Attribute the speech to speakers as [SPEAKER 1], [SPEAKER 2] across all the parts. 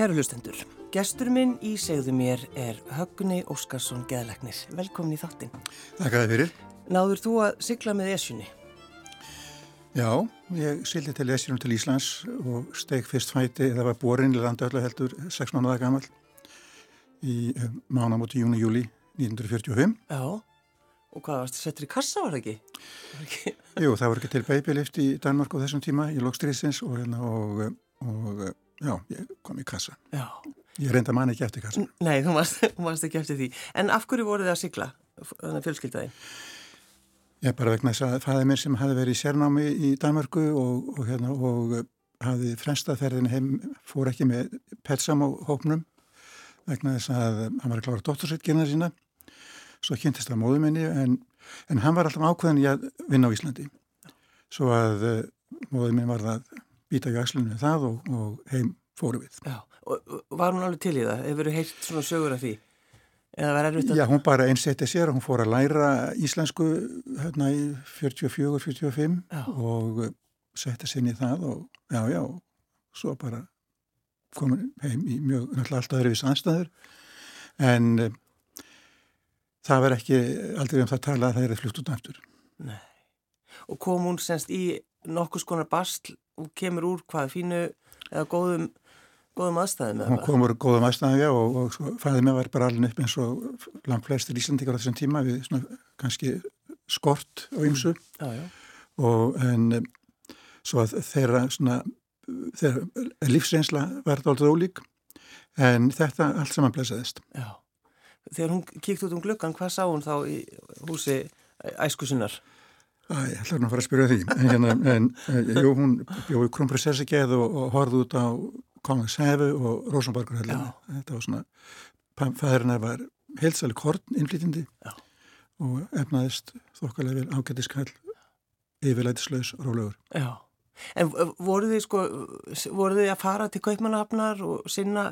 [SPEAKER 1] Kæru hlustendur, gestur minn í segðu mér er Högni Óskarsson Geðlegnir. Velkomin í þáttinn.
[SPEAKER 2] Takk að þið fyrir.
[SPEAKER 1] Náður þú að sigla með esjunni?
[SPEAKER 2] Já, ég sildi til esjunum til Íslands og steg fyrst fæti, það var borin í landu öllu heldur 6 mánuða gammal í um, mánamóti júni-júli 1945.
[SPEAKER 1] Já, og hvað varst settur í kassa var það ekki?
[SPEAKER 2] Var ekki? Jú, það var ekki til babylift í Danmark á þessum tíma í lokstrísins og, hérna, og, og já, ég kom í kassa.
[SPEAKER 1] Já.
[SPEAKER 2] Ég reynda manni ekki eftir kassan.
[SPEAKER 1] Nei, þú varst, varst ekki eftir því. En af hverju voru þið að sigla, þannig að fjölskyldaði?
[SPEAKER 2] Ég bara vegna þess að fæði mér sem hafi verið í sérnámi í Danmarku og, og, hérna, og hafi fremstaðferðin heim, fór ekki með petsam á hópnum vegna þess að hann var að klára dóttursveitgerna sína. Svo kynntist það móðu minni en, en hann var alltaf ákveðin í að vinna á Íslandi. Svo að uh, móðu minn var að býta í axlunum það og, og heim fóru við.
[SPEAKER 1] Já, og var hún alveg til í það? Hefur þú heilt svona sögur af því? Eða var erfitt að...
[SPEAKER 2] Já, hún bara einsetti sér og hún fór að læra íslensku hérna í 44-45 og setti sér inn í það og já, já, svo bara komin heim í mjög, náttúrulega alltaf öðruvis anstæður en uh, það var ekki aldrei um það að tala að það er flutt út aftur.
[SPEAKER 1] Nei, og kom hún semst í nokkus konar bastl kemur úr hvað fínu eða góðum góðum aðstæðum?
[SPEAKER 2] Hún komur góðum aðstæðum, já, og, og svo, fæðið mig var bara alveg upp eins og langt flestir íslandikar á þessum tíma við svona kannski skort á ymsu
[SPEAKER 1] mm.
[SPEAKER 2] og en svo að þeirra svona, þeirra lífsreynsla var þetta alltaf ólík en þetta allt saman blæsaðist.
[SPEAKER 1] Já, þegar hún kíkt út um glöggan, hvað sá hún þá í húsi æskusinnar?
[SPEAKER 2] Æ, ég ætla að fara að spyrja því, en, hérna, en, en jú, hún bjóði krumpressessikið og, og horfði út á Kongshefu og Rosenborgarhöllinu. Þetta var svona, fæðurinn var heilsæli korn innflýtindi og efnaðist þokkalega vel ágættiskall yfirleitislaus rólegur.
[SPEAKER 1] Já, en voru þið sko, voru þið að fara til kaupmannahafnar og sinna,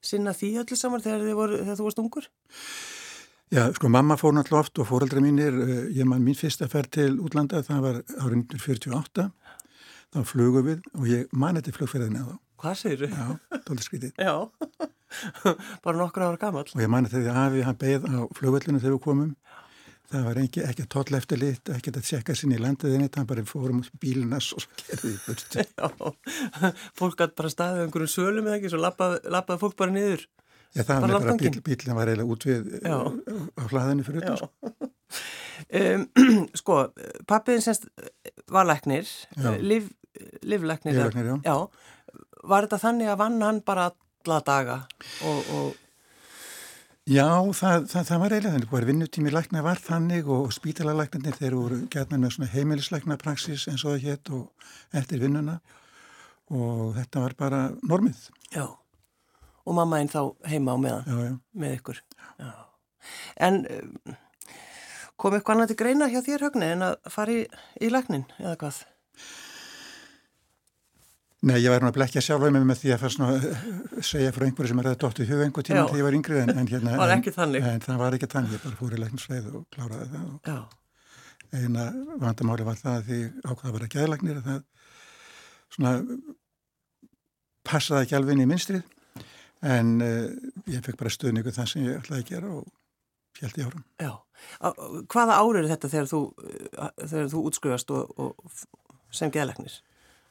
[SPEAKER 1] sinna því öllu saman þegar, voru, þegar þú varst ungur?
[SPEAKER 2] Já, sko mamma fór náttúrulega oft og fóreldra mínir, ég man mín fyrsta færð til útlanda, það var árið 1948, þá flugum við og ég man þetta flugferðinu á þá.
[SPEAKER 1] Hvað segir þú?
[SPEAKER 2] Já, tólið skrítið.
[SPEAKER 1] Já, bara nokkur ára gammal.
[SPEAKER 2] Og ég mani þegar Afi, hann beigð á flugvöllinu þegar við komum. Það var ekki, ekki að tolla eftir lit, ekki að tjekka sinni í landiðinni, hann bara fórum út bílunas og svo gerði því börstu.
[SPEAKER 1] Já, fólk gæti bara staðið einhverjum sölum eða ekki, svo lappaði, lappaði fólk bara niður.
[SPEAKER 2] Já, það var bara bíl, bílinn var eiginlega út við Já. á hlaðinu fyrir þetta. Sko.
[SPEAKER 1] Um, sko, pappiðin semst var læknir, liv, livlæknir.
[SPEAKER 2] Livlæknir, já.
[SPEAKER 1] Já var þetta þannig að vann hann bara alla daga og, og
[SPEAKER 2] Já, það, það, það var eiginlega þannig, vinnutími lækna var þannig og spítalalæknarnir þeir voru gætna með svona heimilislækna praksis eins og það hétt og eftir vinnuna og þetta var bara normið.
[SPEAKER 1] Já, og mamma einn þá heima á meðan,
[SPEAKER 2] já, já.
[SPEAKER 1] með ykkur. En kom eitthvað annað til greina hjá þér högni en að fara í, í læknin eða hvað?
[SPEAKER 2] Nei, ég var nú að blekja sjálf með með því að nú að segja frá einhverju sem er að dóttu hug einhver tíma þegar ég var yngri en, en hérna
[SPEAKER 1] var þannig.
[SPEAKER 2] En það var ekki þannig, ég bara fór í læknisfræð og kláraði það og eina vandamáli var það að því ákvaða að vera gæðlagnir að það svona passaði ekki alveg inn í minstrið en uh, ég fekk bara stöðningu það sem ég ætlaði að gera og í árum.
[SPEAKER 1] Já, hvaða árið er þetta þegar þú, þegar þú útskrifast og, og sem gæðlagnir?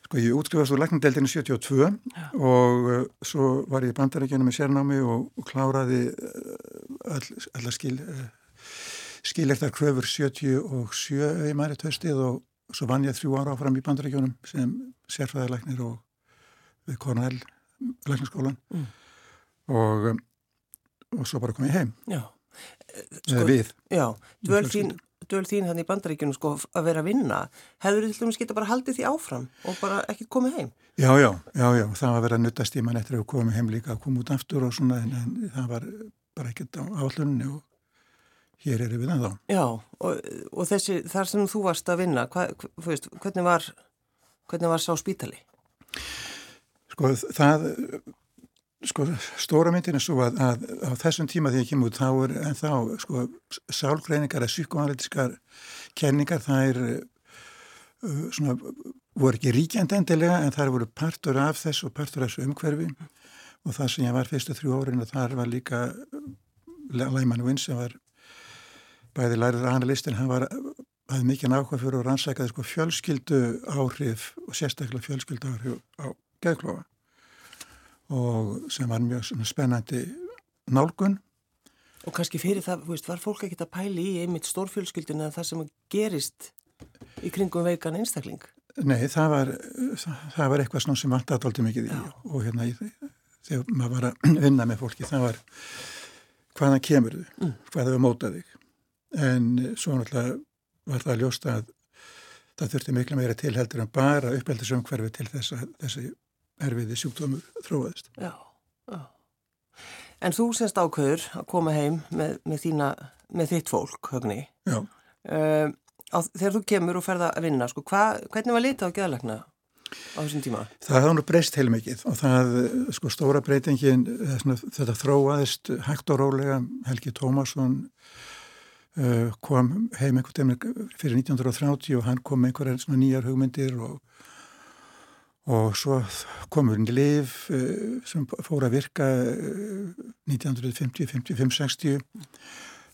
[SPEAKER 2] Sko ég útskrifast úr læknadeildinu 72 Já. og uh, svo var ég í bandarækjunum með sérnámi og, og kláraði all, allar skil, uh, skilektar kröfur 77 í mæri töstið og svo vann ég þrjú ára áfram í bandarækjunum sem sérfræðarlæknir og við Cornell læknaskólan mm. Og, um, og svo bara kom ég heim.
[SPEAKER 1] Já.
[SPEAKER 2] Sko, við.
[SPEAKER 1] Já, dvöl þín döl þín þannig í bandaríkjunum sko að vera að vinna hefur þið til dæmis geta bara haldið því áfram og bara ekkert komið heim?
[SPEAKER 2] Já, já, já, já, það var verið að nuttast í mann eftir að koma heim líka að koma út aftur og svona en, en það var bara ekkert á áallunni og hér eru við ennþá.
[SPEAKER 1] Já, og, og þessi, þar sem þú varst að vinna, hva, veist, hvernig var, hvernig var sá spítali?
[SPEAKER 2] Sko það Sko, stóra myndin er svo að, að á þessum tíma þegar ég kemur út þá er en þá, sko, sálgreiningar eða psykoanalytiskar kenningar það er uh, svona, voru ekki ríkjandi endilega en það voru partur af þess og partur af þessu umhverfi. Og það sem ég var fyrstu þrjú árin og þar var líka Læman Vinn sem var bæði lærið analystin, hann var hafði mikið nákvæm fyrir að rannsæka sko, fjölskyldu áhrif og sérstaklega fjölskyldu áhrif á geðklofa og sem var mjög spennandi nálgun
[SPEAKER 1] Og kannski fyrir það, veist, var fólk ekki að pæli í einmitt stórfjölskylduna það sem gerist í kringum veikan einstakling?
[SPEAKER 2] Nei, það var, það var eitthvað sem vant aðdóldi mikið í Já. og hérna þegar maður var að vinna með fólki það var hvaðan kemur þau, mm. hvað þau mótaði en svo náttúrulega var það að ljósta að það þurfti miklu meira tilheldur en bara uppeldisumhverfi til þess að þessi erfiði sjúkdómur þróaðist.
[SPEAKER 1] Já, já. En þú semst ákveður að koma heim með, með, þína, með þitt fólk, högni.
[SPEAKER 2] Já.
[SPEAKER 1] Uh, á, þegar þú kemur og ferða að vinna, sko, hva, hvernig var litað á geðalagna á þessum tíma?
[SPEAKER 2] Það hafði nú breyst heilmikið og það, sko, stóra breytingin, þetta þróaðist hægt og rólega, Helgi Tómasson uh, kom heim einhvern veginn fyrir 1930 og hann kom með einhverjar nýjar hugmyndir og og svo komur inn í liv uh, sem fór að virka uh, 1950, 55, 60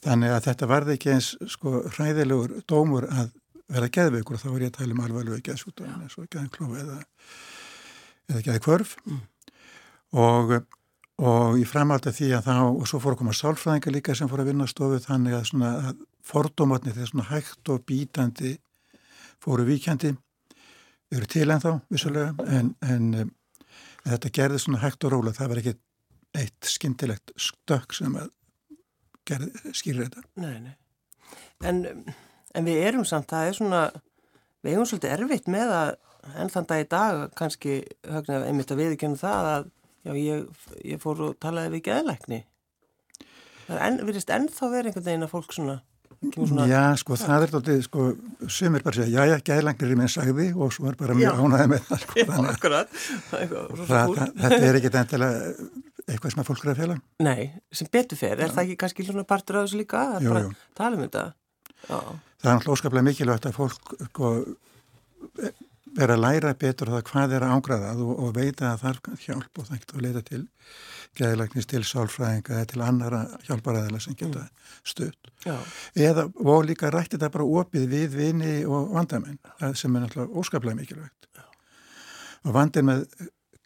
[SPEAKER 2] þannig að þetta varði ekki eins sko hræðilegur dómur að vera geðveikur. Og þá var ég að tala um alvarlega geðsútafn eins og geðklófi eða, eða geðkvörf mm. og, og ég framaldi því að þá og svo fór að koma sálfræðingar líka sem fór að vinna stofu þannig að, að fordómatni þegar svona hægt og bítandi fóru víkjandi eru til ennþá vissulega en, en um, þetta gerði svona hægt og róla það var ekki eitt skindilegt stökk sem að skýra þetta.
[SPEAKER 1] Nei, nei. En, en við erum samt, það er svona við erum svolítið erfitt með að enn þann dag í dag kannski höfnir einmitt að viðkjöna það að já, ég, ég fór og talaði við geðleikni það er enn, virðist ennþá verið einhvern veginn að fólk svona
[SPEAKER 2] Svona... Já, sko, það er þetta, sko, sumir bara segja, já, já, gæðlangnir er minn sagði og svo er bara mjög ánæði með það,
[SPEAKER 1] sko, þannig
[SPEAKER 2] að þetta er ekkit endilega eitthvað sem að fólk er að fjalla.
[SPEAKER 1] Nei, sem betur fer, er já. það ekki kannski svona partur af þessu líka, að jú, jú. tala um þetta?
[SPEAKER 2] Já. Það er náttúrulega óskaplega mikilvægt að fólk, sko, vera að læra betur það hvað er að ágraðað og, og veita að er hjálp og það getur að leita til geðlæknis til sálfræðinga eða til annara hjálparæðila sem geta mm. stutt.
[SPEAKER 1] Já.
[SPEAKER 2] Eða og líka rætti þetta bara opið við vini og vandamenn sem er náttúrulega óskaplega mikilvægt. Já. Og vandin með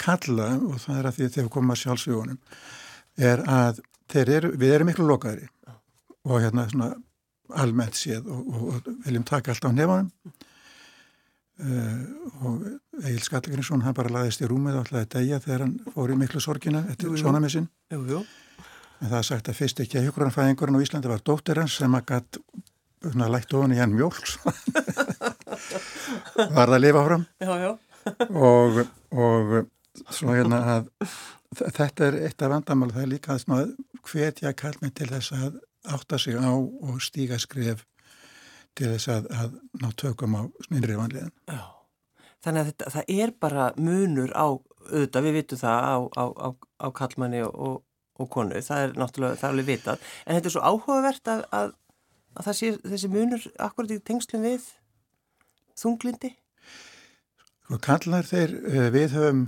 [SPEAKER 2] kalla og það er að því að þegar að sjálfsvíðunum er að eru, við erum miklu lokaðri og hérna svona almennt séð og, og, og viljum taka allt á nefanum Uh, og Egil Skallagrinsson hann bara laðist í rúmið og ætlaði að degja þegar hann fór í miklu sorgina eftir sonamissinn en það er sagt að fyrst ekki að hjókranfæðingurinn á Íslandi var dóttir hans sem að gætt lætt ofan í hann mjólks. Var það að lifa áfram.
[SPEAKER 1] Já, já.
[SPEAKER 2] og, og svo hérna að þetta er eitt af vandamál það er líka að hvetja kallminn til þess að átta sig á og stíga skref til þess að, að ná tökum á snýnri vanliðin.
[SPEAKER 1] Já, þannig að þetta, það er bara munur á, auðvitað við vitum það á, á, á kallmanni og, og konu, það er náttúrulega, það er alveg vitað, en þetta er svo áhugavert að, að, að það sé þessi munur akkurat í tengslum við þunglindi?
[SPEAKER 2] Sko kallar þeir, eh, við höfum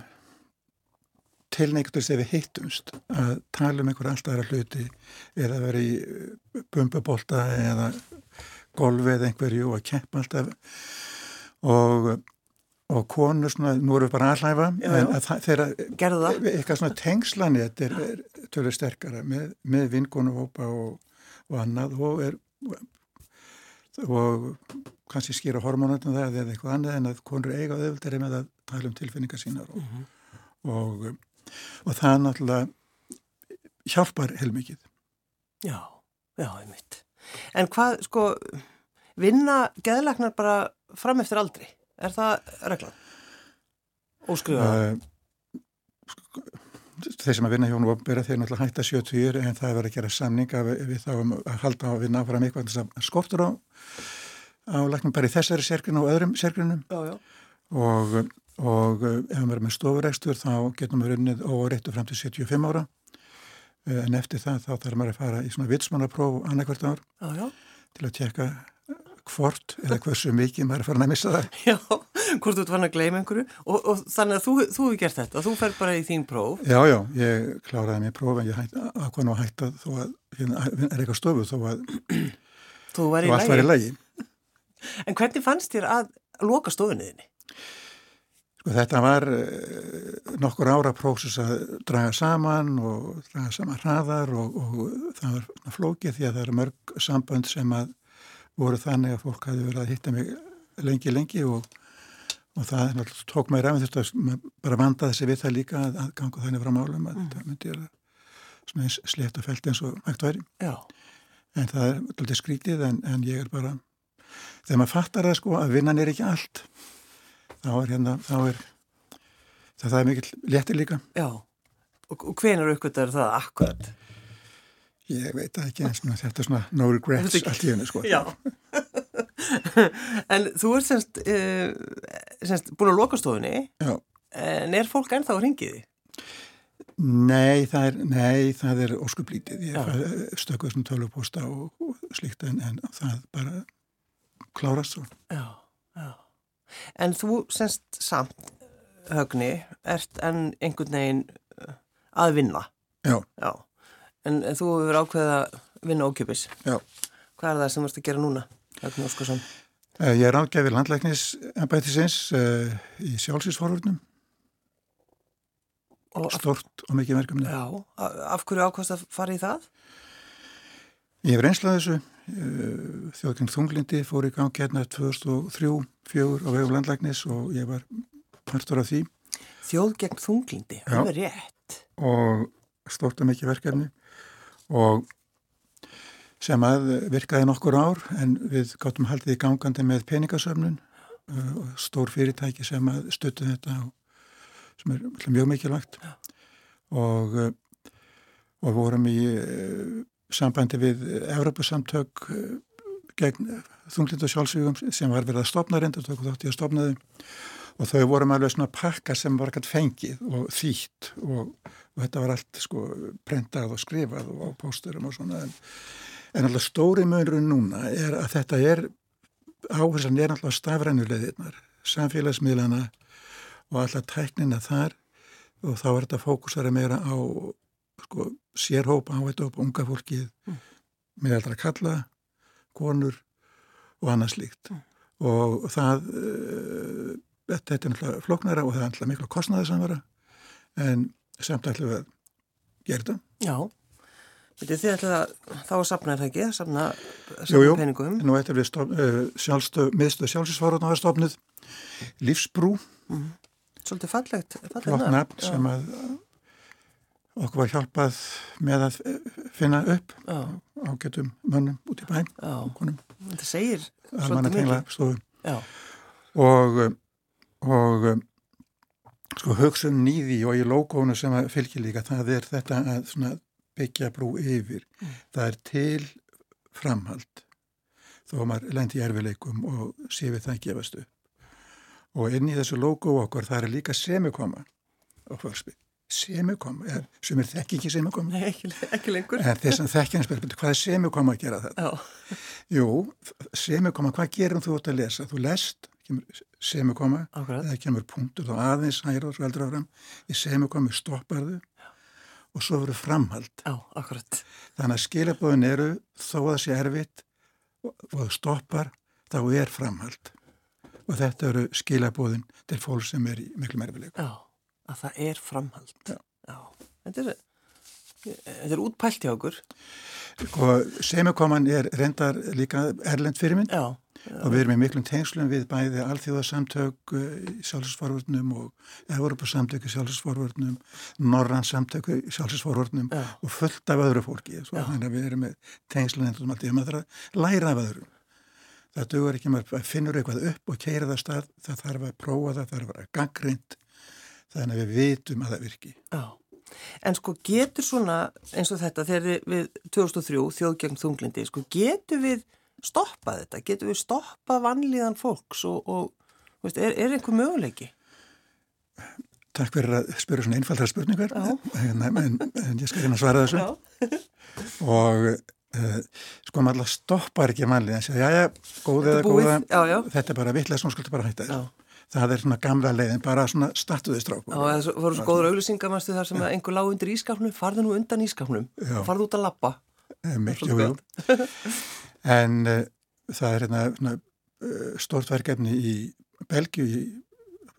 [SPEAKER 2] tilneiktur sem við hittumst að tala um einhver alltaf aðra hluti eða verið í eh, bumbabólta eða golfi eða einhverju og að keppa alltaf og, og konur svona, nú erum við bara aðlæfa en að þeirra eitthvað svona tengslanett er, er tölur sterkara með, með vingunahópa og, og annað og er og kannski skýra hormonöndum það eða eitthvað annað en að konur eiga auðvitað með að tala um tilfinningar sínar og, mm -hmm. og, og það náttúrulega hjálpar heilmikið.
[SPEAKER 1] Já, já, einmitt. En hvað, sko, vinna geðleknar bara fram eftir aldri? Er það reglan? Óskrifaða?
[SPEAKER 2] Uh, þeir sem að vinna hjá hún opnbyrja þeir náttúrulega hætta 70 en það er verið að gera samninga við, við þá um að halda á að vinna áfram eitthvað þess að skortur á, á læknum bara í þessari sérgrinu og öðrum sérgrinum og, og ef við erum með stofuregstur þá getum við runnið og réttu fram til 75 ára Eh, en eftir það þá þarf maður að fara í svona vitsmannapróf annarkvært ár
[SPEAKER 1] já, já.
[SPEAKER 2] til að tjekka hvort eða hversu mikið maður er farin að missa það.
[SPEAKER 1] Já, hvort þú ert vann að gleyma einhverju og, og þannig að þú, þú hefur gert þetta og þú fer bara í þín próf
[SPEAKER 2] Já, já, ég kláraði mér próf en ég nú að hætta þó að hérna er eitthvað stofu þó að
[SPEAKER 1] þú var í
[SPEAKER 2] lagi
[SPEAKER 1] En hvernig fannst þér að loka stofunniðinni?
[SPEAKER 2] Sko þetta var uh, nokkur ára prósus að draga saman og draga saman hraðar og, og það var flókið því að það eru mörg sambönd sem að voru þannig að fólk hafi verið að hitta mig lengi lengi og, og það tók mér af þetta bara vanda þessi við það líka að, að ganga þannig frá málum að mm. það myndi að svona eins slétt að felti eins og hægt væri
[SPEAKER 1] Já.
[SPEAKER 2] en það er alltaf skrítið en, en ég er bara þegar maður fattar það sko að vinnan er ekki allt þá er hérna, þá er það, það er mikill léttir líka.
[SPEAKER 1] Já, og, og hvenar aukvitað er það akkurat?
[SPEAKER 2] Ég veit ekki eins og þetta er svona no regrets allt í henni sko.
[SPEAKER 1] Já, en þú ert semst, uh, semst búin að loka stofunni,
[SPEAKER 2] Já.
[SPEAKER 1] en er fólk ennþá að ringiði?
[SPEAKER 2] Nei, það er, nei, það er óskuplítið. Ég stökuð svona tölvupósta og, og slíkt en, en það bara klárast svo.
[SPEAKER 1] Já, já. En þú semst samt, högni, ert enn einhvern veginn uh, að vinna.
[SPEAKER 2] Já.
[SPEAKER 1] Já. En, en þú hefur ákveðið að vinna ókjöpis.
[SPEAKER 2] Já.
[SPEAKER 1] Hvað er það sem þú ert að gera núna, Högni Óskarsson?
[SPEAKER 2] Eh, ég er ágæfið landlæknis ennbættisins uh, í sjálfsísforvörnum. Stort og mikið verkefni.
[SPEAKER 1] Já. Af hverju ákvæmst að fara í það?
[SPEAKER 2] Ég hef reynslað þessu. Eh, Þjóðgeng Þunglindi fór í gang hérna 2003-2004 á vegu landlæknis og ég var partur af því.
[SPEAKER 1] Þjóðgeng Þunglindi, alveg rétt.
[SPEAKER 2] Og stort og mikið verkefni. Og sem að virkaði nokkur ár en við gáttum haldið í gangandi með peningasöfnun. Og stór fyrirtæki sem að stötu þetta sem er mjög mikilvægt. Og, uh, og vorum í sambandi við Evropasamtök gegn þunglindu sjálfsvígum sem var verið að stopna reynda og þátti að stopna þau og þau vorum alveg svona pakka sem var ekkert fengið og þýtt og, og þetta var allt sko prentað og skrifað og á pósturum og svona. En, en alltaf stóri mögurinn núna er að þetta er áhersan er alltaf stafrænulegðirnar samfélagsmiðlana og alltaf tæknina þar. Og þá er þetta fókusara meira á sko sérhópa áhættu upp unga fólkið mm. með allra kalla, konur og annað slíkt mm. og það uh, þetta er náttúrulega floknara og það er náttúrulega miklu kostnaði samvara en samt ætlum við að gera þetta.
[SPEAKER 1] Já, Vitið þið ætlum að þá að sapna er það ekki, að sapna, sapna
[SPEAKER 2] jú, jú.
[SPEAKER 1] peningum?
[SPEAKER 2] Nú ætlum við stof, uh, sjálfstöð, miðstöð sjálfsvísvarun á að stofnuð Lífsbrú
[SPEAKER 1] mm. Svolítið fallegt,
[SPEAKER 2] fallegt Flokknafn sem að okkur var hjálpað með að finna upp Já. á getum mönnum út í bæn
[SPEAKER 1] Þetta segir
[SPEAKER 2] og og um, sko hugsun nýði og í logoinu sem fylgir líka það er þetta að byggja brú yfir. Mm. það er til framhald. Þó maður lendi í erfileikum og sé við það gefast upp. Og inn í þessu logo okkur það er líka semikoma á fyrspil semikoma, sem er þekk ekki semikoma.
[SPEAKER 1] Nei, ekki, ekki lengur.
[SPEAKER 2] En þess að þekkja hans betur, hvað er semikoma að gera þetta?
[SPEAKER 1] Já.
[SPEAKER 2] Jú, semikoma, hvað gerum þú átt að lesa? Þú lest semikoma eða kemur punktur þá aðeins hægir og svo heldur áfram. Í semikomi stopparðu og svo verður framhald.
[SPEAKER 1] Já, akkurat.
[SPEAKER 2] Þannig að skilabóðin eru þó að það sé erfitt og það stoppar þá er framhald. Og þetta eru skilabóðin til fólk sem er í miklu merfileg
[SPEAKER 1] Já, að það er framhald.
[SPEAKER 2] Já,
[SPEAKER 1] Já. Þetta er Þetta er útpælt hjá okkur.
[SPEAKER 2] Sko, semikoman er reyndar líka erlend fyrirmynd.
[SPEAKER 1] Já.
[SPEAKER 2] Og við erum í miklum tengslum við bæði alþjóðarsamtök í eh, sjálfsforvörnum og Európa-samtök í sjálfsforvörnum Norrann-samtök í sjálfsforvörnum og fullt af öðru fólki. Svo ja. við erum með tengslum en maður þarf að læra af öðrum. Það dugur ekki, maður finnur eitthvað upp og keira það stað, það þarf að prófa það þarf að vera gangrind þannig að við vitum að það virki.
[SPEAKER 1] Já. En sko getur svona eins og þetta þegar við 2003 þjóðgjörn þunglindi, sko getur við stoppa þetta? Getur við stoppa vanlíðan fólks og, og veist, er, er einhver möguleiki?
[SPEAKER 2] Takk fyrir að spyrja svona einfaldra spurningar. En, en, en ég skal hérna svara þessu. Og uh, sko maður alltaf stoppar ekki vanlíðan já já, góð eða góða.
[SPEAKER 1] já, já.
[SPEAKER 2] þetta er bara vittlega, svona skuldur bara hætta
[SPEAKER 1] já.
[SPEAKER 2] Það er svona gamla leiðin, bara svona statuðistrákur.
[SPEAKER 1] Já, það voru svo góður auglýsingamannstu þar sem einhver lág undir ískapnum, farðu nú undan ískapnum, farðu út að lappa.
[SPEAKER 2] Mikið, jú, jú. En uh, það er hérna, uh, stort verkefni í Belgiu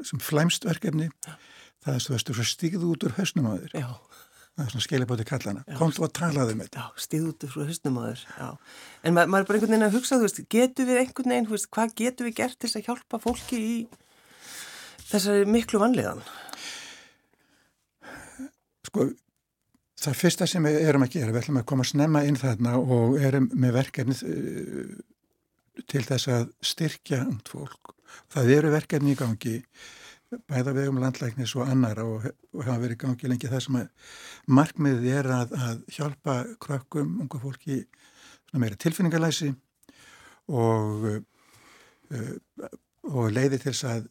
[SPEAKER 2] sem flæmst verkefni, það er svo að stíðu út úr höstnum á þér.
[SPEAKER 1] Já.
[SPEAKER 2] Það er svona skilabóti kallana. Komdu að talaðu um þetta.
[SPEAKER 1] Já, stíðu út úr höstnum á þér. Já. En ma maður er bara einhvern veginn að hugsa, veist, getur við einhvern veginn, veist, hvað getur við gert til að hjálpa fólki í þessari miklu vanliðan?
[SPEAKER 2] Sko, það fyrsta sem við erum að gera, við ætlum að koma að snemma inn þarna og erum með verkefni uh, til þess að styrkja und fólk. Það eru verkefni í gangi bæða vegum landlæknis og annar og, og hafa verið gangi lengi það sem að markmiðið er að, að hjálpa krökkum, unga fólki meira tilfinningalæsi og, uh, og leiði til þess að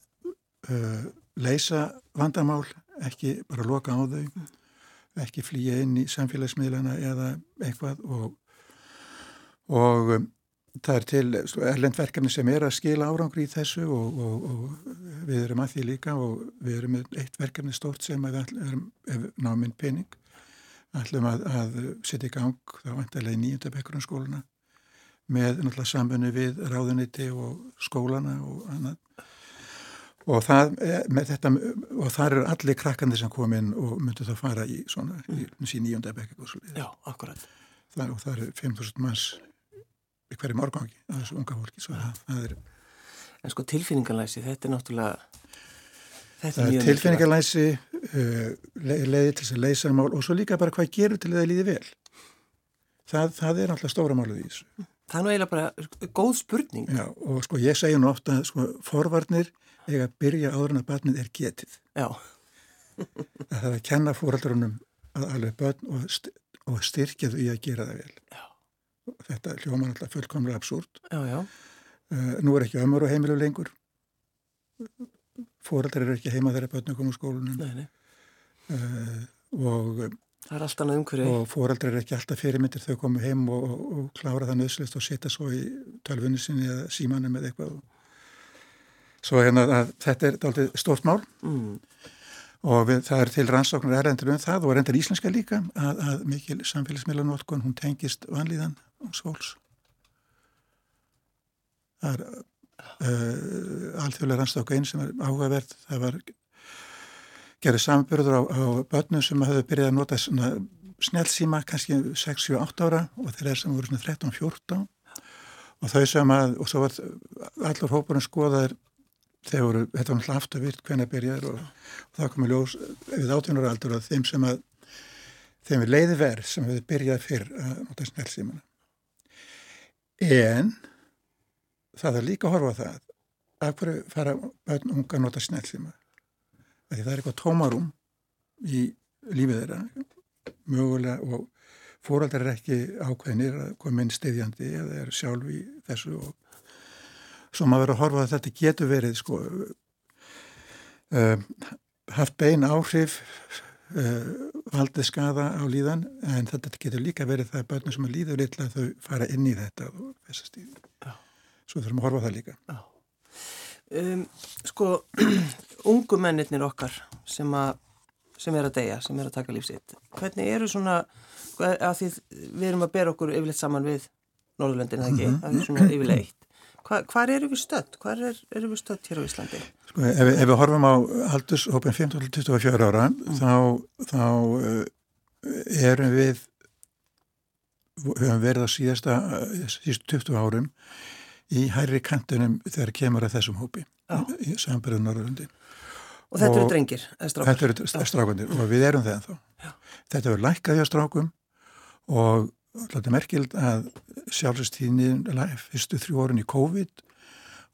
[SPEAKER 2] uh, leysa vandamál, ekki bara loka á þau, ekki flýja inn í samfélagsmiðlana eða eitthvað og, og um, það er til erlendverkefni sem er að skila árangri í þessu og, og, og við erum að því líka og við erum með eitt verkefni stort sem við erum náminn pening ætlum að, að setja í gang þá vantarlega í nýjöndabekkurinn skóluna með náttúrulega sambunni við ráðuniti og skólana og annað og það, þetta, og það eru allir krakkandi sem kom inn og myndu þá fara í svona, í, í nýjöndabekkur
[SPEAKER 1] Já, akkurat.
[SPEAKER 2] Það, og það eru 5.000 manns í hverju morgangi að þessu unga fólki svo það, það er
[SPEAKER 1] En sko tilfinningarlæsi, þetta er náttúrulega
[SPEAKER 2] þetta er tilfinningarlæsi uh, leiði til þess að leysa mál og svo líka bara hvað gerur til að það líði vel. Það, það er náttúrulega stóra máluð í þessu.
[SPEAKER 1] Það er nú eiginlega bara góð spurning.
[SPEAKER 2] Já, og sko ég segja nú ofta sko, forvarnir eiga að byrja áður en að barnið er getið.
[SPEAKER 1] Já.
[SPEAKER 2] Það er að kenna fóraldrunum að alveg börn og, st og styrkja þau í að gera það vel.
[SPEAKER 1] Já.
[SPEAKER 2] Þetta hljóma náttúrulega fullkomlega absúrt.
[SPEAKER 1] Já, já.
[SPEAKER 2] Uh, nú er ekki ömur og heimilu lengur. Fóreldrar eru ekki heima þegar börnum komur skólunum uh, og
[SPEAKER 1] það er alltaf umhverju
[SPEAKER 2] og fóreldrar eru ekki alltaf fyrirmyndir þau komu heim og, og, og klára það nöðslist og setja svo í tölfunni sinni eða símanum eða eitthvað svo hérna þetta er aldrei stort mál.
[SPEAKER 1] Mm.
[SPEAKER 2] og við, það er til rannsóknar erlendur um það og er endur íslenska líka að, að mikil samfélagsmiðlanótkun hún tengist vanlíðan skóls það er uh, alþjóðlega rannstóka einn sem er áhugaverð það var gerðið sambyrður á, á börnum sem hafði byrjað að nota svona snjálfsíma kannski 6-7-8 ára og þeir sem voru svona 13-14 og þau sem að og svo var allur hópurinn skoðaður voru, þetta var náttúrulega afturvirt hvernig byrjaður og, og það komið ljós við átjónur aldur að þeim sem að þeim við leiði verð sem hefði byrjað fyrr að nota snjálfsímana en það er líka að horfa það af hverju fara börn unga að nota snjálfsíma því það er eitthvað tómarum í lífið þeirra. Mögulega og fóraldar er ekki ákveðinir að koma inn stiðjandi eða er sjálf í þessu og svo maður verður að horfa að þetta getur verið sko uh, haft bein áhrif uh, valdið skada á líðan en þetta getur líka verið það að börnum sem að líður litla þau fara inn í þetta og þessast í svo þurfum að horfa það líka.
[SPEAKER 1] Já. Um, sko, ungu mennirnir okkar sem, a, sem er að deyja, sem er að taka lífsitt hvernig eru svona að því við erum að bera okkur yfirleitt saman við Norðurlöndin, eða ekki, -hmm. að því svona yfirleitt Hva, hvar eru við stödd? Hvar er, eru við stödd hér á Íslandi?
[SPEAKER 2] Sko, ef, ef við horfum á aldurshópin 15-24 ára mm. þá, þá uh, erum við höfum verið á síðasta síðustu 20 árum í hæri kantunum þegar kemur að þessum hópi Já. í samverðu Norrlandi
[SPEAKER 1] Og þetta eru drengir?
[SPEAKER 2] Þetta eru strákundir og við erum það ennþá Já. Þetta eru lækkaði á strákum og er merkild að sjálfstíðin fyrstu þrjú orðin í COVID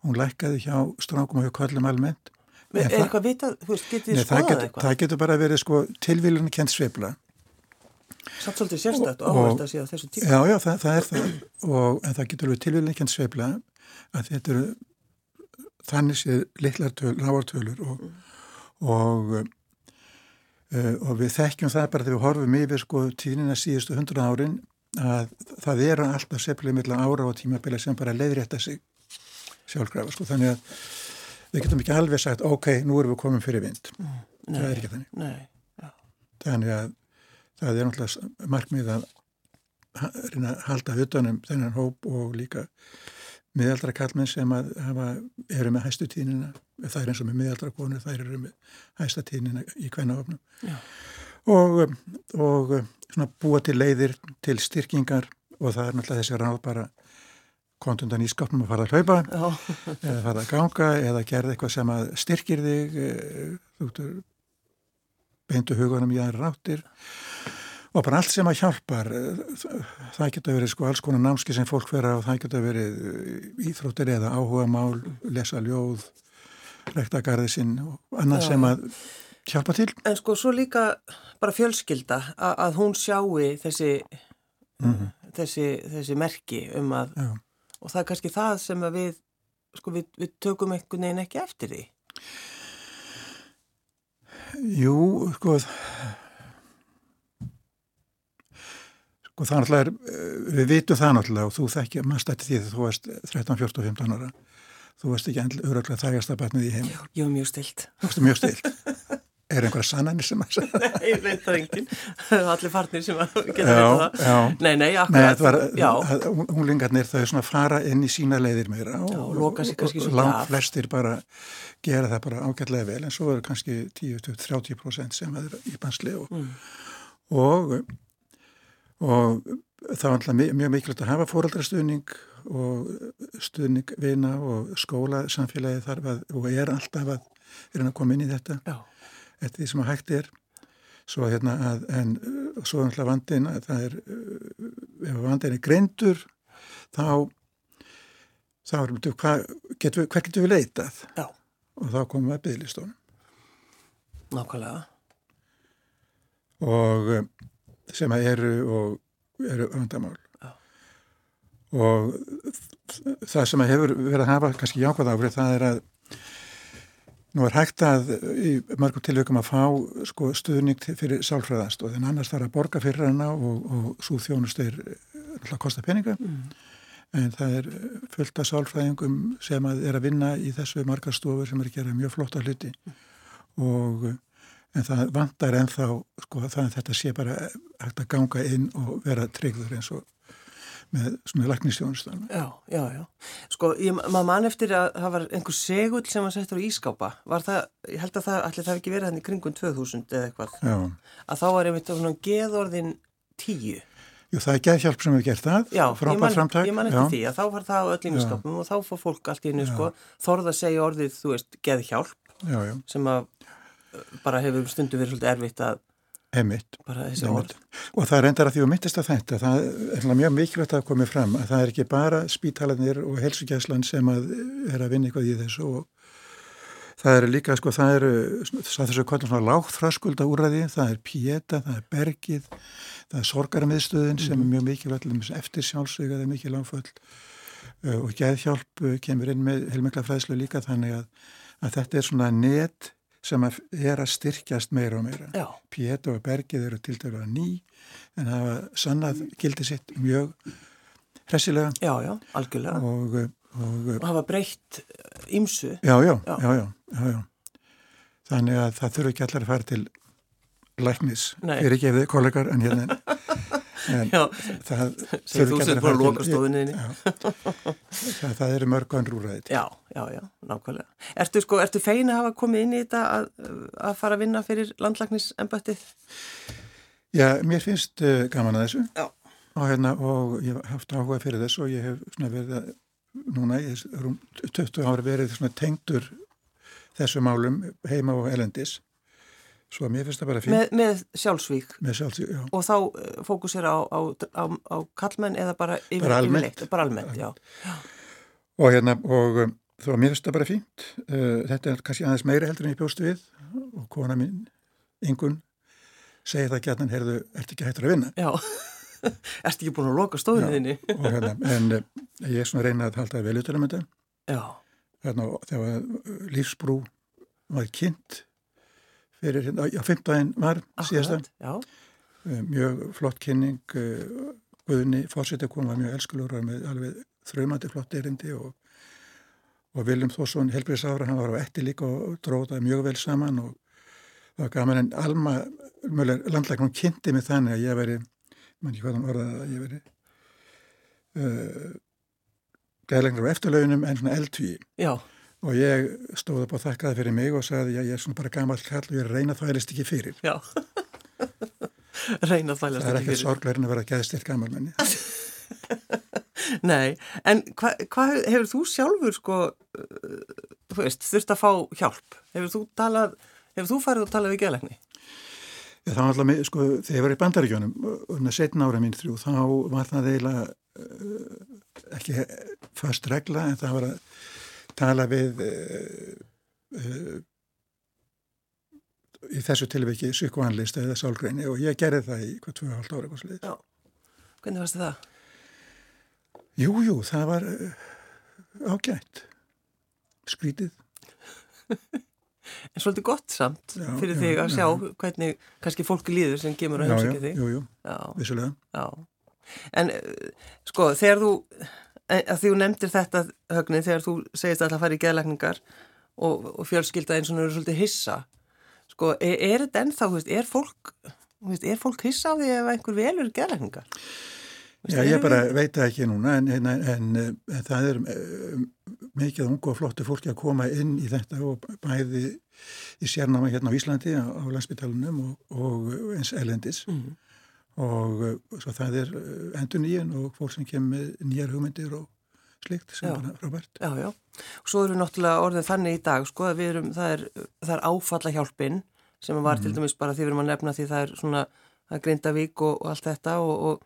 [SPEAKER 2] hún lækkaði hjá strákum og hjá kvöllum almennt.
[SPEAKER 1] Er eitthvað vitað, þú veist, getið þið skoðað
[SPEAKER 2] eitthvað? Það getur bara verið sko tilvílun kent sveifla.
[SPEAKER 1] Satt svolítið sérstætt og áherslu að síðan þessu tíma.
[SPEAKER 2] Já, já, það, það er það. Og en það getur alveg tilvíðilegkjent sveifla að þetta eru þannig séð litlar ráartölur og, og, uh, og við þekkjum það bara þegar við horfum yfir sko tíðnina síðustu hundra árin að það eru alltaf sveiflega millan ára og tímabila sem bara leiðrétta sig sjálfgrafa sko þannig að við getum ekki alveg sagt, ok, nú erum við komin fyrir vind.
[SPEAKER 1] Nei,
[SPEAKER 2] það er ekki þannig.
[SPEAKER 1] Nei,
[SPEAKER 2] Þannig að það er náttúrulega markmið að reyna að halda utanum þennan hóp og líka miðaldra kallmenn sem að hafa, eru með hæstu tíðnina, það er eins og með miðaldra konur, þær eru með hæsta tíðnina í kvennahofnum.
[SPEAKER 1] Já.
[SPEAKER 2] Og, og svona búa til leiðir til styrkingar og það er náttúrulega þessi ráð bara kontundan í skápnum að fara að hlaupa eða fara að ganga eða gerða eitthvað sem að styrkir þig eh, þú beintu hugunum í aðra ráttir og bara allt sem að hjálpar eh, það getur verið sko alls konar námski sem fólk vera og það getur verið eh, íþróttir eða áhuga mál, lesa ljóð rektagarði sinn og annað
[SPEAKER 1] Já.
[SPEAKER 2] sem að hjálpa til
[SPEAKER 1] en sko svo líka bara fjölskylda að, að hún sjáu þessi,
[SPEAKER 2] Mhm.
[SPEAKER 1] þessi, þessi merki um að,
[SPEAKER 2] Já.
[SPEAKER 1] og það er kannski það sem að við, sko við, við tökum einhvern veginn ekki eftir því.
[SPEAKER 2] Jú, sko sko það náttúrulega er eh, við vitum það náttúrulega og þú þekkja maður stætti því þegar þú varst 13, 14, 15 ára þú varst ekki öruglega þægasta batnið í heim
[SPEAKER 1] Ég var mjög stilt.
[SPEAKER 2] þú varst mjög stilt er einhverja sannanir sem að segja
[SPEAKER 1] Nei, ég veit það enginn. Allir farnir sem að geta veit það.
[SPEAKER 2] já.
[SPEAKER 1] Nei, nei,
[SPEAKER 2] Nei,
[SPEAKER 1] akkurat.
[SPEAKER 2] þetta var, unglingarnir þau svona fara inn í sína leiðir meira og,
[SPEAKER 1] Já, kannski
[SPEAKER 2] og
[SPEAKER 1] svolítið
[SPEAKER 2] langt flestir bara gera það bara ágætlega vel en svo eru kannski 10-30% sem er í bansli og,
[SPEAKER 1] Mm.
[SPEAKER 2] og og það var alltaf mjög mikilvægt að hafa fóraldrastuðning og stuðning vina og skóla samfélagi þarf að og er alltaf að að koma inn í þetta
[SPEAKER 1] já,
[SPEAKER 2] eftir því sem að hægt er. Svo hérna að en uh, svo er náttúrulega vandin að það er uh, ef vandin er greindur þá þá erum við hvað getum við, getum við leitað?
[SPEAKER 1] Já,
[SPEAKER 2] og þá komum við að byggðlistónum
[SPEAKER 1] nákvæmlega.
[SPEAKER 2] og uh, sem að eru og eru vandamál.
[SPEAKER 1] Já.
[SPEAKER 2] og það sem að hefur verið að hafa kannski jákvæð áfrið það er að nú er hægt að í mörgum tilvægum að fá sko, stuðning fyrir sálfræðast og þannig annars þarf að borga fyrir hana og, og svo þjónust er alltaf að kosta peninga
[SPEAKER 1] Mm.
[SPEAKER 2] en það er fullt af sálfræðingum sem að er að vinna í þessu markastofur sem er að gera mjög flotta hluti og en það vantar ennþá sko það að þetta sé bara hægt að ganga inn og vera tryggður eins og með svona laknistjónustan
[SPEAKER 1] Já, já, já. Sko, ég, maður man eftir að það var einhver segull sem var settur á ískápa. Var það, ég held að það, allir það hef ekki verið hann í kringum 2000 eða eitthvað.
[SPEAKER 2] Já,
[SPEAKER 1] Að þá var einmitt svona geðorðin 10.
[SPEAKER 2] Jú, það er geðhjálp sem hefur gert það
[SPEAKER 1] Já, ég
[SPEAKER 2] frábært
[SPEAKER 1] man,
[SPEAKER 2] framtak
[SPEAKER 1] ég man eftir því að þá var það á öllum
[SPEAKER 2] Já.
[SPEAKER 1] ískápum og þá fór fólk allt í hennu, sko, þorð að segja orðið, þú veist, geðhjálp
[SPEAKER 2] Já, já,
[SPEAKER 1] sem að uh, bara hefur stundu verið svolítið erfitt að
[SPEAKER 2] heimitt
[SPEAKER 1] bara þessi orð.
[SPEAKER 2] Og það er endar að því að myndist að þetta, það er mjög mikilvægt að komið fram að það er ekki bara spítalarnir og helsugæslan sem að er að vinna eitthvað í þessu og það er líka, sko, það eru þessu kvöldum svona lágþröskulda úræði, það er pjeta, það er bergið, það er sorgarmiðstöðin sem er mjög mikilvægt, eftir sjálfsögða, það er mikil áföll uh, og geðhjálp uh, kemur inn með heilmikla fræðslu líka þannig að, að þetta er svona net sem er að styrkjast meira og meira.
[SPEAKER 1] Já,
[SPEAKER 2] Piet og Bergið eru til dæru að ný en hafa sannað gildi sitt mjög hressilega
[SPEAKER 1] já, já, algjörlega.
[SPEAKER 2] og, og
[SPEAKER 1] Og hafa breytt ímsu.
[SPEAKER 2] já, já,
[SPEAKER 1] Já.
[SPEAKER 2] já, já, já, já. Þannig að það þurfa ekki allar að fara til læknis
[SPEAKER 1] Nei.
[SPEAKER 2] fyrir gefið kollegar en hérna en
[SPEAKER 1] Já,
[SPEAKER 2] það það, eru mörg önnur úræði til.
[SPEAKER 1] Já, já, já, nákvæmlega. Ertu sko, ertu fein að hafa komið inn í þetta að, að fara að vinna fyrir landlagnisembættið?
[SPEAKER 2] Já, mér finnst uh, gaman að þessu
[SPEAKER 1] Já.
[SPEAKER 2] og, hérna, og ég hef haft áhuga fyrir þessu og ég hef svona verið að núna í þessu rúm 20 ári verið svona tengdur þessu málum heima og elendis svo mér finnst það bara fínt
[SPEAKER 1] Með, með sjálfsvík
[SPEAKER 2] með sjálfs, já,
[SPEAKER 1] og þá uh, fókusir á, á, á, á kallmenn eða bara yfir,
[SPEAKER 2] Bara almennt.
[SPEAKER 1] yfirleitt? Bara almennt, já.
[SPEAKER 2] og hérna og um, þó að mér finnst það bara fínt uh, þetta er kannski aðeins meira heldur en ég bjóstu við og kona mín, Ingun segir það gætnan, heyrðu, ertu ekki hættur að vinna
[SPEAKER 1] Já, ertu ekki búin að loka stofunni
[SPEAKER 2] Já.
[SPEAKER 1] þinni?
[SPEAKER 2] og hérna, en uh, ég er svona að reyna að halda vel utan um þetta
[SPEAKER 1] Já,
[SPEAKER 2] hérna, þegar uh, lífsbrú var kynnt fyrir, hérna, já, 15 var síðasta,
[SPEAKER 1] akkurat, já,
[SPEAKER 2] uh, mjög flott kynning uh, Guðni fórseti kom var mjög elskulur og með alveg þraumandi flott erindi og, og Viljum Þórsson helbriðsára, hann var á etti líka og dróða mjög vel saman og það var gaman en Alma, landlæknum kynnti mig þannig að ég veri, mann ekki hvað hann orðaði að ég veri uh, gæðlegnar á eftirlaugunum en svona eldví.
[SPEAKER 1] Já.
[SPEAKER 2] Og ég stóð upp og þakkaði fyrir mig og sagði að ég er svona bara gammal kall og ég reyna það erist ekki fyrir.
[SPEAKER 1] Já. reyna það erist ekki fyrir.
[SPEAKER 2] Það er ekkert sorglegurinn að vera gæðstilt gammalmenni.
[SPEAKER 1] Nei, en hvað hva, hefur þú sjálfur sko, uh, þú veist, þurft að fá hjálp? Hefur þú talað, hefur þú farið að tala við gæðlegni?
[SPEAKER 2] Það var alltaf, sko, þegar ég var í bandaríkjónum, um það setna ára mín þrjú, þá var það eiginlega uh, ekki fast regla en það var að tala við uh, uh, í þessu tilviki psykoanlist eða sálgreini og ég gerði það í hvað 2,5 ára eitthvað slið.
[SPEAKER 1] Já, hvernig varst það?
[SPEAKER 2] Jú, jú, það var uh, ágætt, skrítið.
[SPEAKER 1] En svolítið gott samt já, fyrir já, þig að sjá já. hvernig kannski fólki líður sem kemur að heimsækja þig.
[SPEAKER 2] Jú, jú, vissulega.
[SPEAKER 1] Já, en sko þegar þú, að því þú nefndir þetta högnið þegar þú segist að það fari í geðlækningar og, og fjölskylda eins og þú eru svolítið hissa, sko er, er þetta ennþá, veist, er fólk, veist, er fólk hissa á því ef einhver velur geðlækningar?
[SPEAKER 2] Já, ég bara veit það ekki núna en, en, en, en það er mikið ungu og flottu fólki að koma inn í þetta og bæði í sérnáma hérna á Íslandi á, á landsbytalunum og, og eins elendis mm. og, og svo það er endur nýjan og fólk sem kemur nýjar hugmyndir og slikt sem já. bara frábært.
[SPEAKER 1] Já, já. Og svo eru náttúrulega orðið þannig í dag, sko, að við erum, það er, það er áfalla hjálpin sem var mm. til dæmis bara því við erum að nefna því það er svona, er Grindavík og, og allt þetta og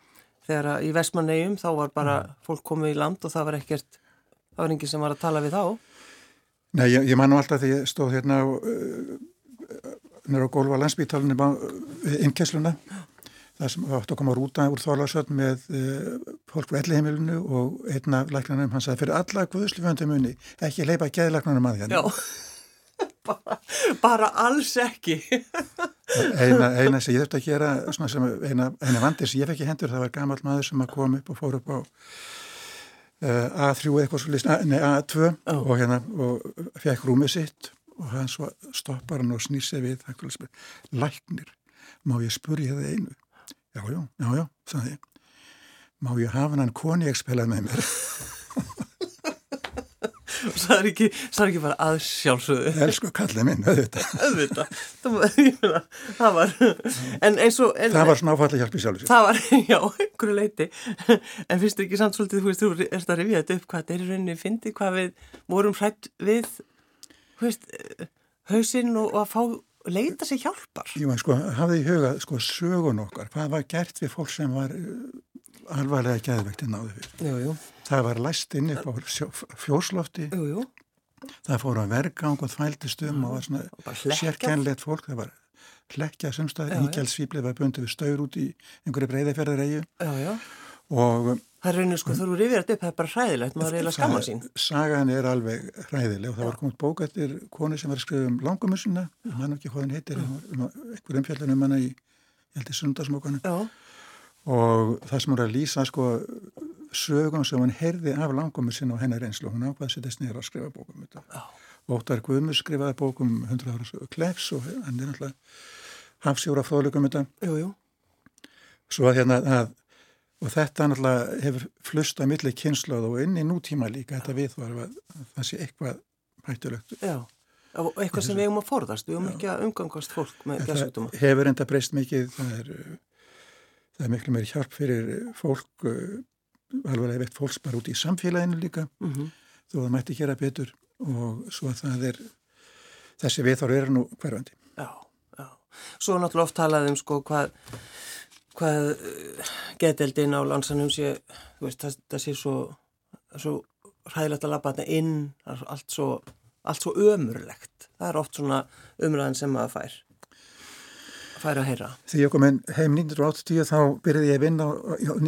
[SPEAKER 1] þegar í Vestmannegjum þá var bara mm. fólk komið í land og það var ekkert, það var enginn sem var að tala við þá.
[SPEAKER 2] Nei, ég, ég man nú alltaf því ég stóð hérna á, uh, nýra á gólfa landsbítalunum á uh, innkessluna, það sem átt að koma að rúta úr Þorlarsöld með uh, fólk frá elliheimilinu og einna læknarnum, hann sagði fyrir alla guðslufjöndum unni, ekki leipa geðlæknarnum að hérna.
[SPEAKER 1] Já. bara, bara alls ekki
[SPEAKER 2] eina, eina sem ég þurfti að gera eina, eina vandir sem ég fekk í hendur það var gammal maður sem að kom upp og fór upp á uh, A3 eitthvað svo list, nei A2 oh. og hérna og fekk rúmið sitt og hann svo stoppar hann og snýr sig við læknir, má ég spurja það einu já, já, já, já, sagði má ég hafa hann spilað með mér?
[SPEAKER 1] Og það er ekki, ekki bara aðsjálfsögðu
[SPEAKER 2] elsku kallið minn, auðvitað.
[SPEAKER 1] Auðvitað, það var en eins og en,
[SPEAKER 2] það var snáfalli hjálp í sjálfsögðu
[SPEAKER 1] það var, já, einhverju leiti en finnst þú ekki samt svolítið, þú veist, þú ert að revja þetta upp hvað þetta er í rauninni, fyndi hvað við vorum hrætt við þú veist, hausinn og, og að fá leita sér hjálpar
[SPEAKER 2] Jú, en sko, hafið í huga, sko, sögun okkar hvað var gert við fólk sem var alvarlega gæðveiktinn náðu fyrir.
[SPEAKER 1] Jú, jú.
[SPEAKER 2] Það var læst inn upp á fjóslofti.
[SPEAKER 1] Jú, jú.
[SPEAKER 2] Það fór að vergang og þvældist um og var svona sérkennlegt fólk. Það var hlekja semstað, ígjálsvíplið var bundið við staur út í einhverju breyðaferðareiðu.
[SPEAKER 1] Já, já.
[SPEAKER 2] Og
[SPEAKER 1] Það er rauninu sko, þú eru rifið þetta upp, það er bara hræðilegt, maður er eiginlega skamma sín.
[SPEAKER 2] Sagan er alveg hræðileg og það var komið bók eftir konu sem var að skrifa um langumusuna, mann ekki hvað hann heitir, um, um einhver umfjallin um hana í, ég held í sundarsmókanu. Já og það sem er að lýsa sko sögum sem hún herði af langumur sinna á hennar einslu, hún ákvaði að setja snýra að skrifa bókum þetta. Og Óttar Guðmur skrifaði bókum 100 ára klefs og hann er náttúrulega hafsjóra fóðlökum þetta.
[SPEAKER 1] Jú, jú.
[SPEAKER 2] Svo að hérna að, og þetta náttúrulega hefur flust að milli kynsluð og inn í nútíma líka þetta við var að það sé eitthvað hættulegt.
[SPEAKER 1] Já. Eitthvað sem við um að forðast, við um ekki að umgangast fólk með gæsutuma.
[SPEAKER 2] Það hefur enda breyst mikið, það er það er miklu meiri hjálp fyrir fólk uh, alveg veitt fólks bara út í samfélaginu líka mm -hmm. þó það mætti gera betur og svo að það er þessi viðþár eru nú hverfandi
[SPEAKER 1] Já, já. Svo náttúrulega oft talaðum sko hvað hvað uh, geteldin á landsanum sé veist, það, það sé svo, svo ræðilegt að lappa þetta inn allt svo, allt svo ömurlegt. Það er oft svona umræðin sem maður fær færa að heyra?
[SPEAKER 2] Þegar ég kom heim 1980 þá byrjaði ég að vinna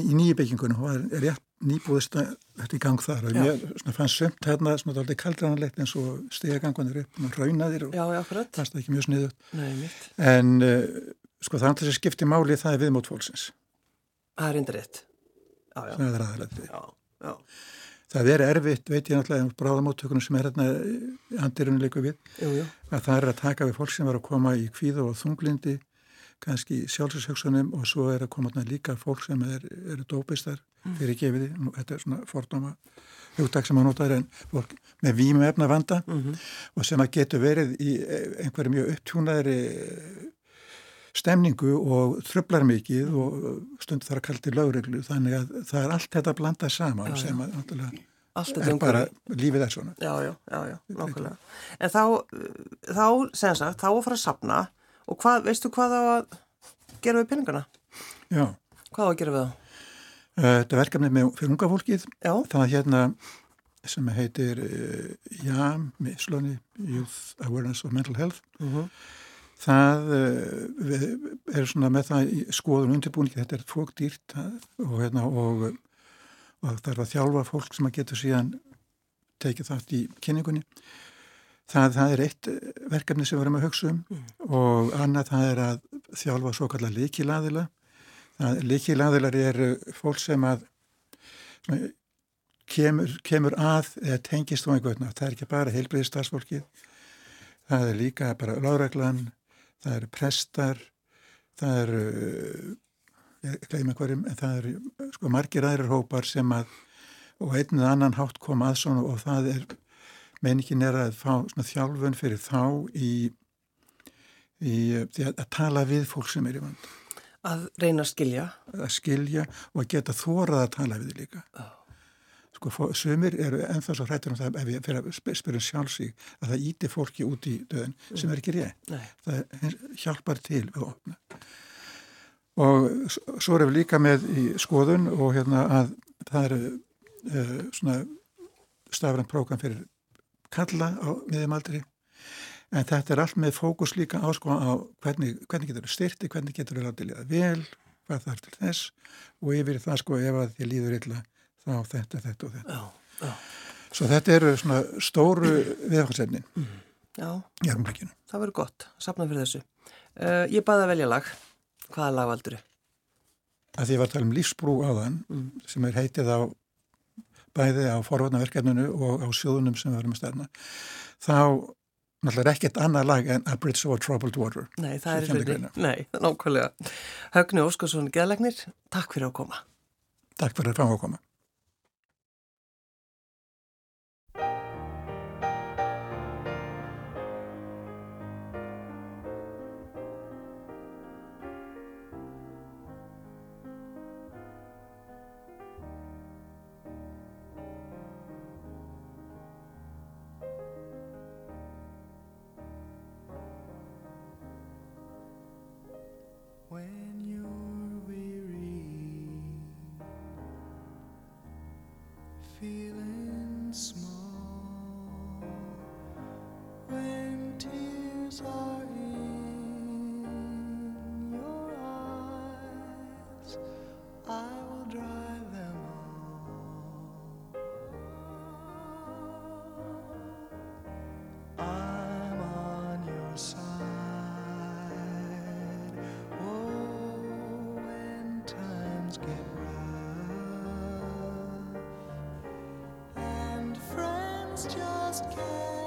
[SPEAKER 2] í nýjubyggingunum og er rétt nýbúðist þetta í gang þar. Og mér fannst sömt hérna svona alltaf kaldrananlegt eins og stegagangunir upp og raunaðir og það er ekki mjög sniðut en uh, sko það alltaf sem skiptir máli það er viðmót fólksins.
[SPEAKER 1] Það er yndir rétt.
[SPEAKER 2] Það er aðalega það er erfitt, veit ég náttúrulega um bráðamáttökunum sem er hérna andirunni leiku við,
[SPEAKER 3] jú, jú.
[SPEAKER 2] að það er að taka við fólk sem var að koma í kvíð og þunglindi, kannski sjálfsöksunum og svo er að koma hérna líka fólk sem er, eru dópistar fyrir gefiði, Nú, þetta er svona fordóma hugtak sem að nota er en fólk með vímu efna vanda og sem að getur verið í einhverju mjög upptjúnaðri stemningu og tröflar mikið og stundu þar að kaldi lögreglu þannig að það er allt þetta að blanda saman
[SPEAKER 3] Já,
[SPEAKER 2] sem að er bara, lífið er svona.
[SPEAKER 3] Já, já, já, já, nákvæmlega. En þá, þá, sem sagt, þá að fara að sapna og hvað, veistu hvað á að gera við pinningana?
[SPEAKER 2] Já,
[SPEAKER 3] Hvað á að gera við það?
[SPEAKER 2] uh, þetta verkefni með fyrir unga fólkið,
[SPEAKER 3] Já,
[SPEAKER 2] það er hérna sem heitir uh, JAM, Youth Awareness of Mental Health
[SPEAKER 3] uh
[SPEAKER 2] það við er svona með það skoðun undirbúningi, þetta er fókdýrt og hérna og, og er að þjálfa fólk sem að getur síðan tekið þátt í kynningunni. Það, það er eitt eh, verkefni sem við erum að hugsa um og annað það er að þjálfa svo kallar líkilaðila líkilaðilar eru fólk sem að svona, kemur, kemur að eða tengist á einhvern það er ekki bara heilbriðistarsfólkið það er líka bara lágreglan það eru prestar það eru ég gleyma hverjum, en það eru sko margir aðrir hópar sem að og einn eða annan hátt kom að svona og það er, menningin er að fá svona þjálfun fyrir þá í, í að, að tala við fólk sem er í vand
[SPEAKER 3] að reyna að skilja.
[SPEAKER 2] að skilja og að geta þórað að tala við þig líka
[SPEAKER 3] Já.
[SPEAKER 2] Sko, sumir eru ennþá svo hrættur um það ef ég fyrir að sp- spyrja sjálfsík að það íti fólki út í döðin sem er ekki rétt.
[SPEAKER 3] Nei,
[SPEAKER 2] það hjálpar til við að opna. Og svo erum við líka með í skoðun og hérna að það eru uh, svona stafrænt prógram fyrir kalla á miðjumaldri en þetta er allt með fókus líka á sko á hvernig, hvernig getur þú styrti, hvernig getur þú látið liða vel, hvað þarf til þess og yfir það sko ef að þið líður illa þá þetta, þetta og þetta.
[SPEAKER 3] já, já,
[SPEAKER 2] Svo þetta eru svona stóru viðfangsefnin
[SPEAKER 3] já,
[SPEAKER 2] í armblikinu.
[SPEAKER 3] það verður gott, sapna fyrir þessu. Uh, ég baði að velja lag. Hvaða lag valdur þið?
[SPEAKER 2] að því ég var að tala um lífsbrú áðan sem er heitið á bæði á forvarnaverkefninu og á sjóðunum sem við varum að stærna þá náttúrulega er ekkert annað lag en A Bridge Over Troubled Water
[SPEAKER 3] Nei, það er reyni. Nei, nákvæmlega. Högni Óskarsson, geðlegnir, takk fyrir að koma.
[SPEAKER 2] Takk fyrir að koma
[SPEAKER 1] just can't.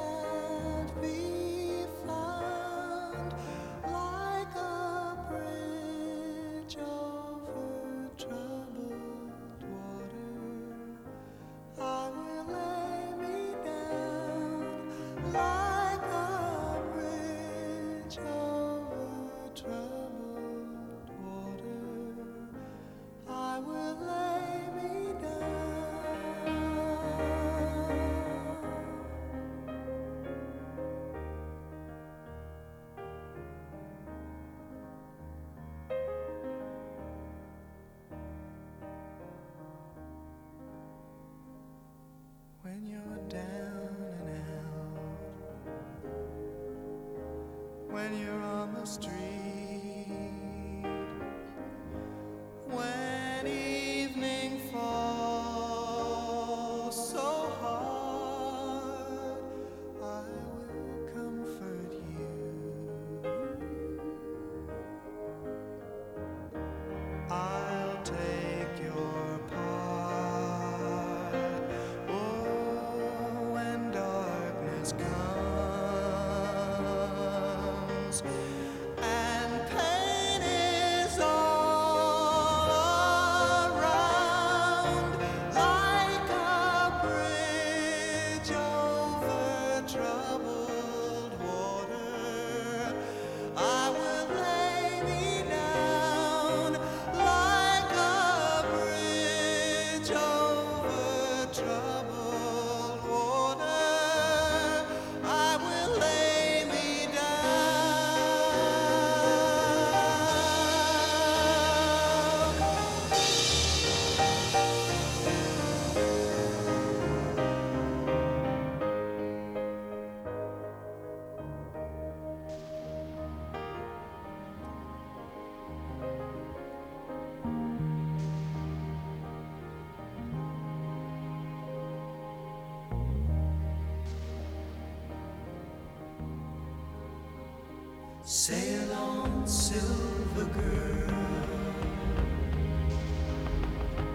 [SPEAKER 1] Silver girl.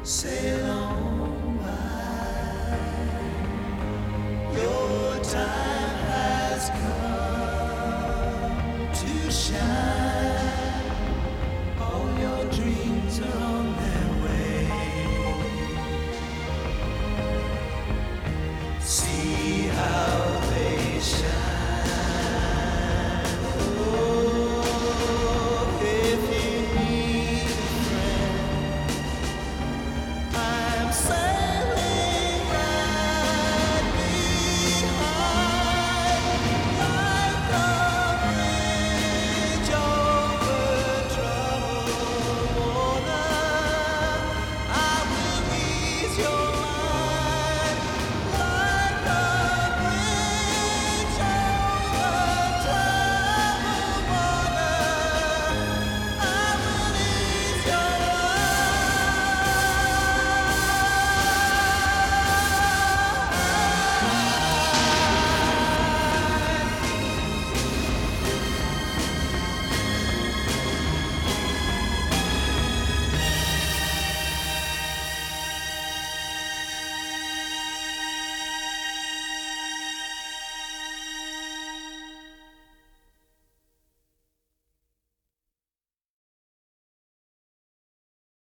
[SPEAKER 1] Sail.